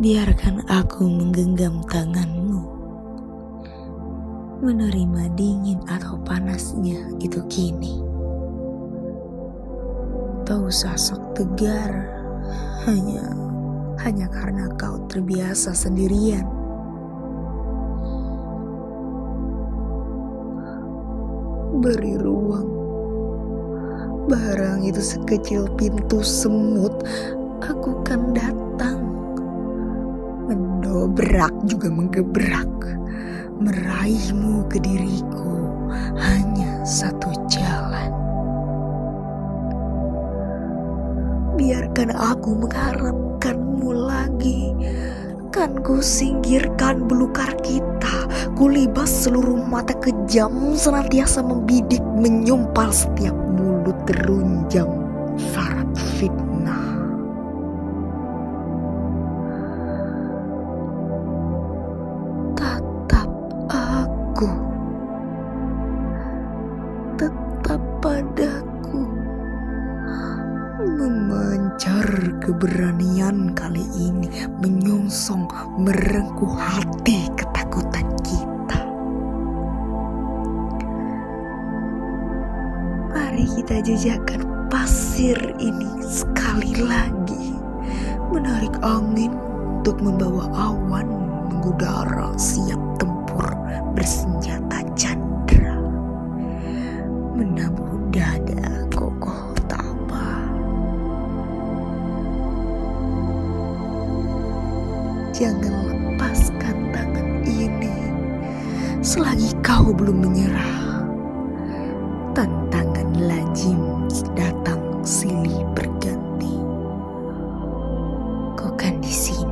Biarkan aku menggenggam tanganmu. Menerima dingin atau panasnya itu kini. Tahu sosok tegar hanya hanya karena kau terbiasa sendirian. Beri ruang. Barang itu sekecil pintu semut, aku kan datang mendobrak juga menggebrak, meraihmu ke diriku hanya satu jalan. Biarkan aku mengharapkanmu lagi, kan ku singkirkan belukar kita, ku libas seluruh mata kejam senantiasa membidik menyumpal setiap mulut terunjam syarat fitnah. Tetap padaku memancar keberanian kali ini menyongsong merengkuh hati ketakutan kita. Mari kita jejakkan pasir ini sekali lagi. Menarik angin untuk membawa awan mengudara siap menabuh dada kokoh tapa. Jangan lepaskan tangan ini selagi kau belum menyerah. Tantangan lazim datang silih berganti. Kau kan di sini.